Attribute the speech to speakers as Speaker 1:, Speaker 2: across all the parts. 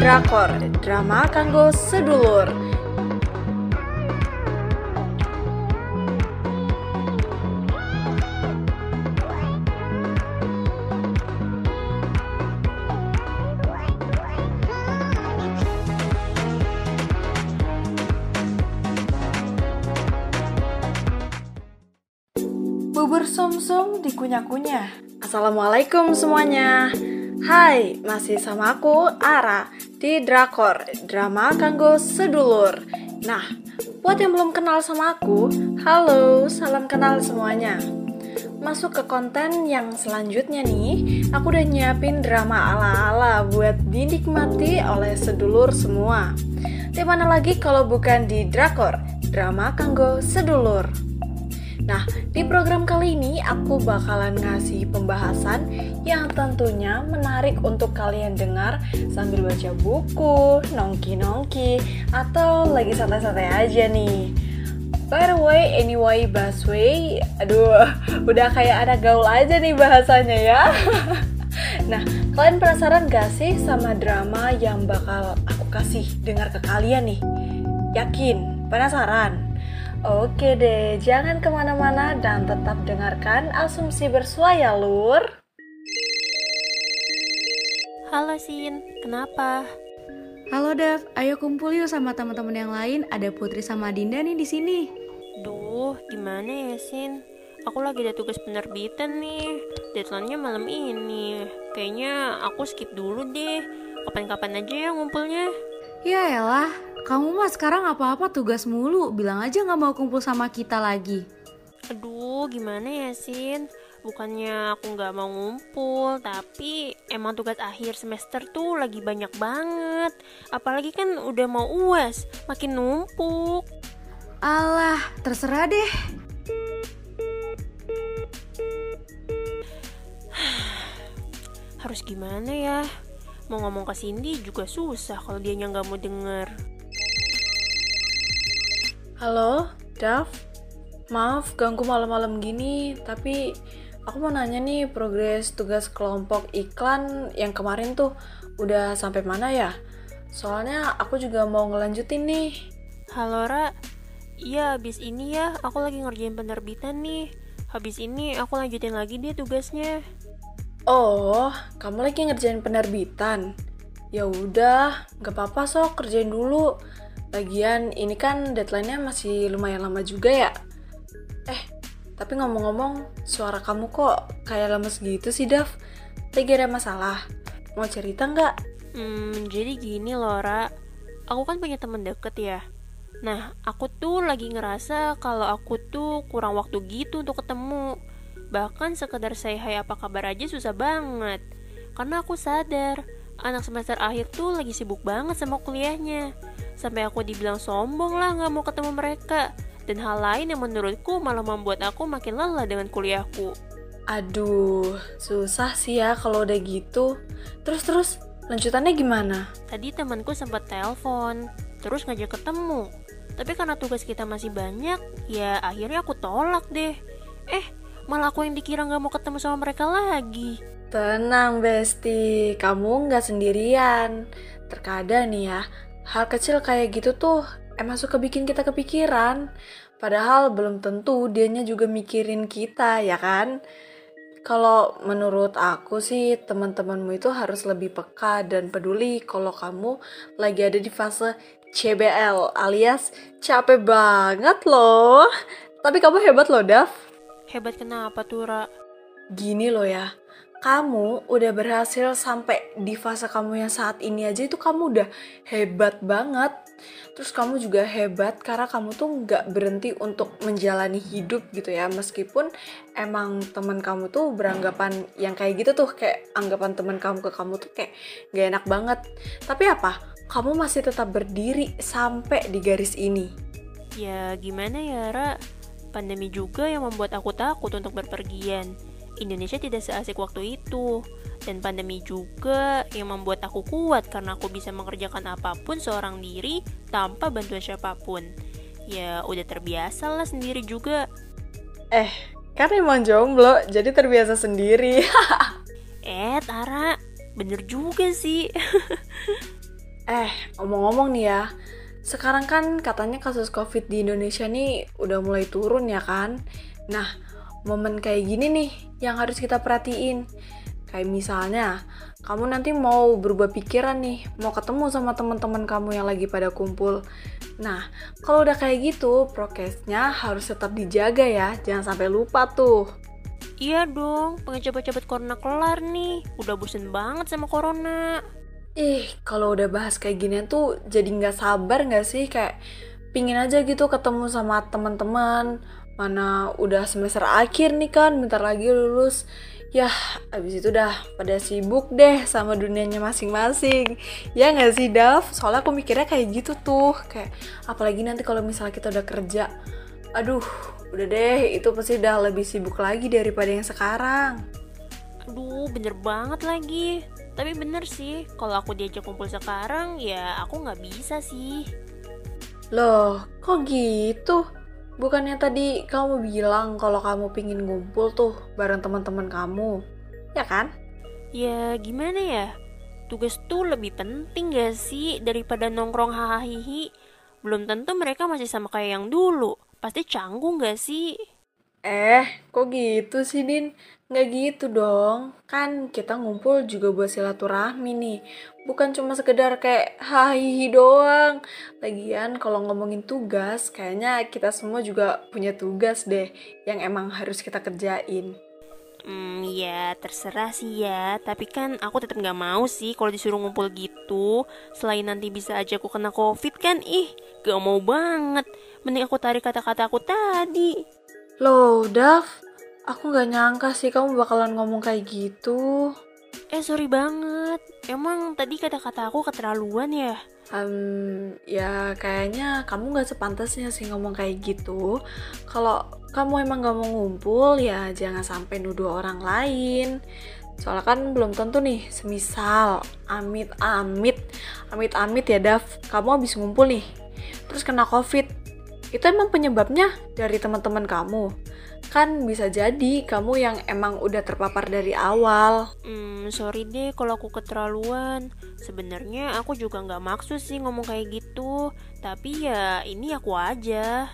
Speaker 1: Drakor, drama kanggo sedulur. Bubur sumsum dikunyah-kunyah. Assalamualaikum semuanya. Hai, masih sama aku Ara di Drakor, drama kanggo sedulur. Nah, buat yang belum kenal sama aku, halo, salam kenal semuanya. Masuk ke konten yang selanjutnya nih, aku udah nyiapin drama ala-ala buat dinikmati oleh sedulur semua. Di mana lagi kalau bukan di Drakor, drama kanggo sedulur. Nah, di program kali ini aku bakalan ngasih pembahasan yang tentunya menarik untuk kalian dengar sambil baca buku, nongki-nongki, atau lagi santai-santai aja nih. By the way, anyway, busway, aduh, udah kayak ada gaul aja nih bahasanya ya. nah, kalian penasaran gak sih sama drama yang bakal aku kasih dengar ke kalian nih? Yakin? Penasaran? Oke deh, jangan ke mana-mana dan tetap dengarkan asumsi bersuaya lur.
Speaker 2: Halo Sin, kenapa?
Speaker 3: Halo Dev, ayo kumpul yuk sama teman-teman yang lain. Ada Putri sama Dinda nih di sini.
Speaker 2: Duh, gimana ya Sin? Aku lagi ada tugas penerbitan nih. Deadline-nya malam ini. Kayaknya aku skip dulu deh. Kapan-kapan aja ya ngumpulnya.
Speaker 3: Ya elah, kamu mah sekarang apa-apa tugas mulu. Bilang aja nggak mau kumpul sama kita lagi.
Speaker 2: Aduh, gimana ya Sin? Bukannya aku nggak mau ngumpul, tapi emang tugas akhir semester tuh lagi banyak banget. Apalagi kan udah mau uas, makin numpuk.
Speaker 3: Alah, terserah deh.
Speaker 2: Harus gimana ya? Mau ngomong ke Cindy juga susah kalau dia nggak mau denger.
Speaker 1: Halo, Dav. Maaf ganggu malam-malam gini, tapi aku mau nanya nih progres tugas kelompok iklan yang kemarin tuh udah sampai mana ya? Soalnya aku juga mau ngelanjutin nih.
Speaker 2: Halo Ra, iya habis ini ya aku lagi ngerjain penerbitan nih. Habis ini aku lanjutin lagi dia tugasnya.
Speaker 1: Oh, kamu lagi ngerjain penerbitan? Ya udah, nggak apa-apa sok kerjain dulu. Lagian ini kan deadline-nya masih lumayan lama juga ya. Eh, tapi ngomong-ngomong, suara kamu kok kayak lemes gitu sih, Dav? Lagi ada masalah? Mau cerita nggak?
Speaker 2: Hmm, jadi gini loh, Ra. Aku kan punya temen deket ya. Nah, aku tuh lagi ngerasa kalau aku tuh kurang waktu gitu untuk ketemu. Bahkan sekedar say hai apa kabar aja susah banget. Karena aku sadar, anak semester akhir tuh lagi sibuk banget sama kuliahnya. Sampai aku dibilang sombong lah gak mau ketemu mereka. Dan hal lain yang menurutku malah membuat aku makin lelah dengan kuliahku.
Speaker 1: Aduh, susah sih ya kalau udah gitu. Terus-terus, lanjutannya gimana?
Speaker 2: Tadi temanku sempat telepon, terus ngajak ketemu. Tapi karena tugas kita masih banyak, ya akhirnya aku tolak deh. Eh, malah aku yang dikira nggak mau ketemu sama mereka lagi.
Speaker 1: Tenang, Besti. Kamu nggak sendirian. Terkadang nih ya, hal kecil kayak gitu tuh emang suka bikin kita kepikiran. Padahal belum tentu dianya juga mikirin kita, ya kan? Kalau menurut aku sih teman-temanmu itu harus lebih peka dan peduli kalau kamu lagi ada di fase CBL alias capek banget loh. Tapi kamu hebat loh, Dav.
Speaker 2: Hebat kenapa tuh, Ra?
Speaker 1: Gini loh ya, kamu udah berhasil sampai di fase kamu yang saat ini aja itu kamu udah hebat banget. Terus kamu juga hebat karena kamu tuh nggak berhenti untuk menjalani hidup gitu ya. Meskipun emang teman kamu tuh beranggapan yang kayak gitu tuh kayak anggapan teman kamu ke kamu tuh kayak gak enak banget. Tapi apa? Kamu masih tetap berdiri sampai di garis ini.
Speaker 2: Ya gimana ya, Ra? Pandemi juga yang membuat aku takut untuk berpergian. Indonesia tidak seasik waktu itu. Dan pandemi juga yang membuat aku kuat karena aku bisa mengerjakan apa pun seorang diri tanpa bantuan siapa pun. Ya udah terbiasa lah sendiri juga.
Speaker 1: Eh, kan emang jomblo, jadi terbiasa sendiri.
Speaker 2: eh, Tara, bener juga sih.
Speaker 1: Eh, omong-omong nih ya, sekarang kan katanya kasus COVID di Indonesia nih udah mulai turun ya kan? Nah, momen kayak gini nih yang harus kita perhatiin. Kayak misalnya, kamu nanti mau berubah pikiran nih, mau ketemu sama teman-teman kamu yang lagi pada kumpul. Nah, kalau udah kayak gitu, prokesnya harus tetap dijaga ya, jangan sampai lupa tuh.
Speaker 2: Iya dong, pengen cepet-cepet corona kelar nih. Udah bosen banget sama corona.
Speaker 1: Ih, kalau udah bahas kayak ginian tuh jadi nggak sabar nggak sih? Kayak pingin aja gitu ketemu sama teman-teman. Mana udah semester akhir nih kan, bentar lagi lulus. Ya abis itu udah pada sibuk deh sama dunianya masing-masing. Ya nggak sih Dav? soalnya aku mikirnya kayak gitu tuh. Kayak apalagi nanti kalau misalnya kita udah kerja. Aduh udah deh itu pasti udah lebih sibuk lagi daripada yang sekarang.
Speaker 2: Aduh bener banget lagi. Tapi bener sih kalau aku diajak kumpul sekarang ya aku nggak bisa sih.
Speaker 1: Loh kok gitu Bukannya tadi kamu bilang kalau kamu pingin ngumpul tuh bareng teman-teman kamu, ya kan?
Speaker 2: Ya gimana ya? Tugas tuh lebih penting gak sih daripada nongkrong hahaha Belum tentu mereka masih sama kayak yang dulu. Pasti canggung gak sih?
Speaker 1: Eh, kok gitu sih, Din? Nggak gitu dong. Kan kita ngumpul juga buat silaturahmi nih. Bukan cuma sekedar kayak hahihi doang. Lagian kalau ngomongin tugas, kayaknya kita semua juga punya tugas deh yang emang harus kita kerjain.
Speaker 2: Hmm, ya terserah sih ya. Tapi kan aku tetap nggak mau sih kalau disuruh ngumpul gitu. Selain nanti bisa aja aku kena covid kan, ih, gak mau banget. Mending aku tarik kata-kata aku tadi.
Speaker 1: Loh, Dav, aku gak nyangka sih kamu bakalan ngomong kayak gitu.
Speaker 2: Eh, sorry banget. Emang tadi kata-kata aku keterlaluan ya?
Speaker 1: Um, ya kayaknya kamu gak sepantasnya sih ngomong kayak gitu. Kalau kamu emang gak mau ngumpul, ya jangan sampai nuduh orang lain. Soalnya kan belum tentu nih, semisal amit-amit, amit-amit ya Dav, kamu habis ngumpul nih, terus kena covid, itu emang penyebabnya dari teman-teman kamu kan bisa jadi kamu yang emang udah terpapar dari awal.
Speaker 2: Hmm, sorry deh kalau aku keterlaluan. Sebenarnya aku juga nggak maksud sih ngomong kayak gitu. Tapi ya ini aku aja.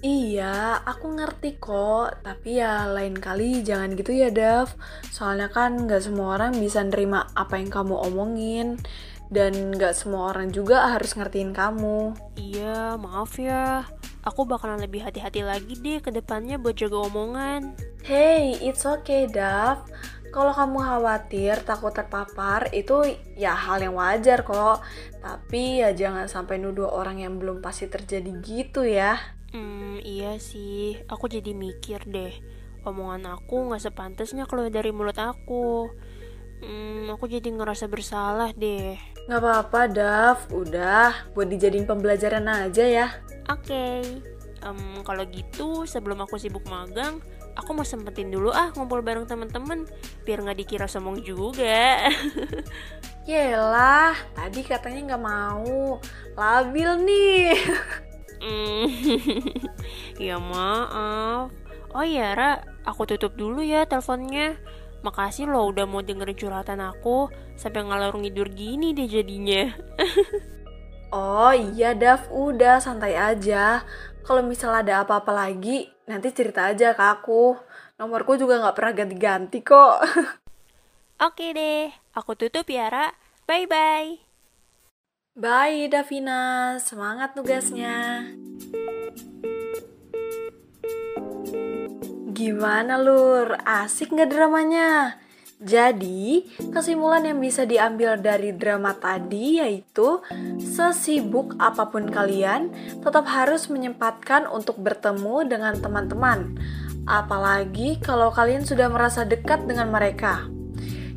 Speaker 1: Iya, aku ngerti kok. Tapi ya lain kali jangan gitu ya, Dav. Soalnya kan nggak semua orang bisa nerima apa yang kamu omongin dan gak semua orang juga harus ngertiin kamu.
Speaker 2: Iya, maaf ya. Aku bakalan lebih hati-hati lagi deh ke depannya buat jaga omongan.
Speaker 1: Hey, it's okay, Dav. Kalau kamu khawatir takut terpapar itu ya hal yang wajar kok. Tapi ya jangan sampai nuduh orang yang belum pasti terjadi gitu ya.
Speaker 2: Hmm, iya sih. Aku jadi mikir deh. Omongan aku gak sepantasnya kalau dari mulut aku. Hmm, aku jadi ngerasa bersalah deh.
Speaker 1: Gak apa-apa, Dav. Udah, buat dijadiin pembelajaran aja ya.
Speaker 2: Oke. Okay. Um, kalau gitu, sebelum aku sibuk magang, aku mau sempetin dulu ah ngumpul bareng temen-temen biar nggak dikira sombong juga.
Speaker 1: Yelah, tadi katanya nggak mau. Labil nih.
Speaker 2: Hmm, ya maaf. Oh iya, Ra, aku tutup dulu ya teleponnya. Makasih loh udah mau dengerin curhatan aku sampai ngalor ngidur gini deh jadinya.
Speaker 1: oh iya Dav, udah santai aja. Kalau misal ada apa-apa lagi, nanti cerita aja ke aku. Nomorku juga nggak pernah ganti-ganti kok.
Speaker 2: Oke deh, aku tutup ya Ra. Bye-bye.
Speaker 1: Bye Davina, semangat tugasnya. Gimana lur, asik nggak dramanya? Jadi, kesimpulan yang bisa diambil dari drama tadi yaitu sesibuk apa pun kalian, tetap harus menyempatkan untuk bertemu dengan teman-teman. Apalagi kalau kalian sudah merasa dekat dengan mereka.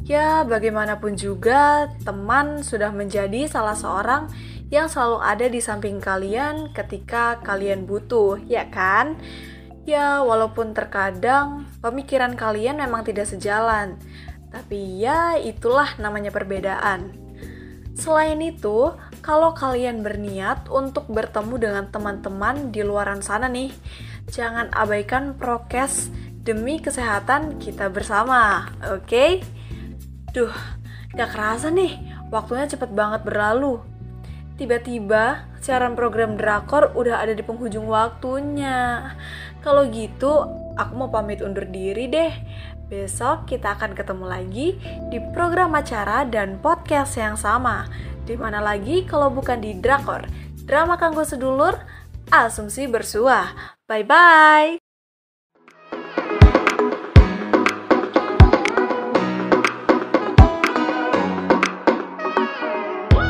Speaker 1: Ya, bagaimanapun juga, teman sudah menjadi salah seorang yang selalu ada di samping kalian ketika kalian butuh, ya kan? Ya, walaupun terkadang pemikiran kalian memang tidak sejalan, tapi ya itulah namanya perbedaan. Selain itu, kalau kalian berniat untuk bertemu dengan teman-teman di luaran sana nih, jangan abaikan prokes demi kesehatan kita bersama, oke? Okay? Duh, gak kerasa nih, waktunya cepet banget berlalu. tiba-tiba siaran program Drakor udah ada di penghujung waktunya. Kalau gitu, aku mau pamit undur diri deh. Besok kita akan ketemu lagi di program acara dan podcast yang sama. Di mana lagi kalau bukan di Drakor, drama kanggo sedulur, asumsi bersuah. Bye-bye!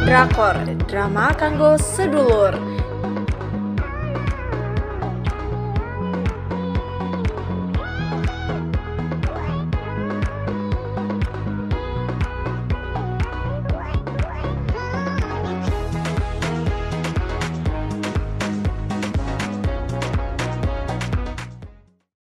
Speaker 1: Drakor, drama kanggo sedulur